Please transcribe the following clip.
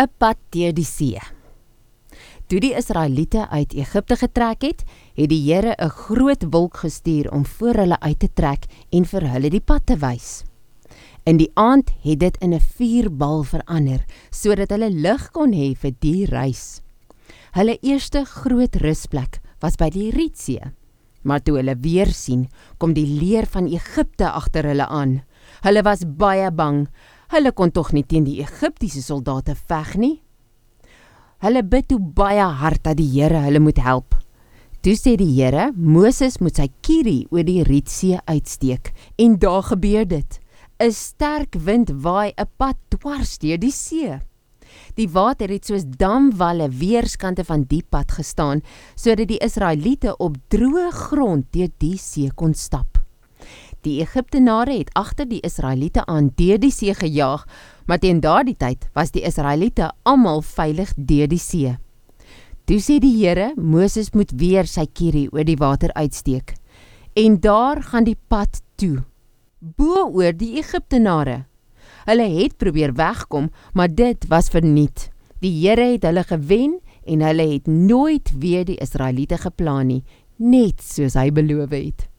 'n pad deur die see. Toe die Israeliete uit Egipte getrek het, het die Here 'n groot wolk gestuur om voor hulle uit te trek en vir hulle die pad te wys. In die aand het dit in 'n vuurbal verander sodat hulle lig kon hê vir die reis. Hulle eerste groot rusplek was by die Rietsee. Maar toe hulle weer sien, kom die leer van Egipte agter hulle aan. Hulle was baie bang. Hulle kon tog nie teen die Egiptiese soldate veg nie. Hulle bid toe baie hard dat die Here hulle moet help. Toe sê die Here, Moses moet sy kierie oor die Rietsee uitsteek en daar gebeur dit. 'n Sterk wind waai 'n pad dwars deur die see. Die water het soos damwalle weerskante van die pad gestaan sodat die Israeliete op droë grond deur die see kon stap. Die Egiptenare het agter die Israeliete aan deur die see gejaag, maar teen daardie tyd was die Israeliete almal veilig deur die see. Toe sê die Here, Moses moet weer sy kierie oor die water uitsteek. En daar gaan die pad toe, bo oor die Egiptenare. Hulle het probeer wegkom, maar dit was verniet. Die Here het hulle gewen en hulle het nooit weer die Israeliete geplan nie, net soos hy beloof het.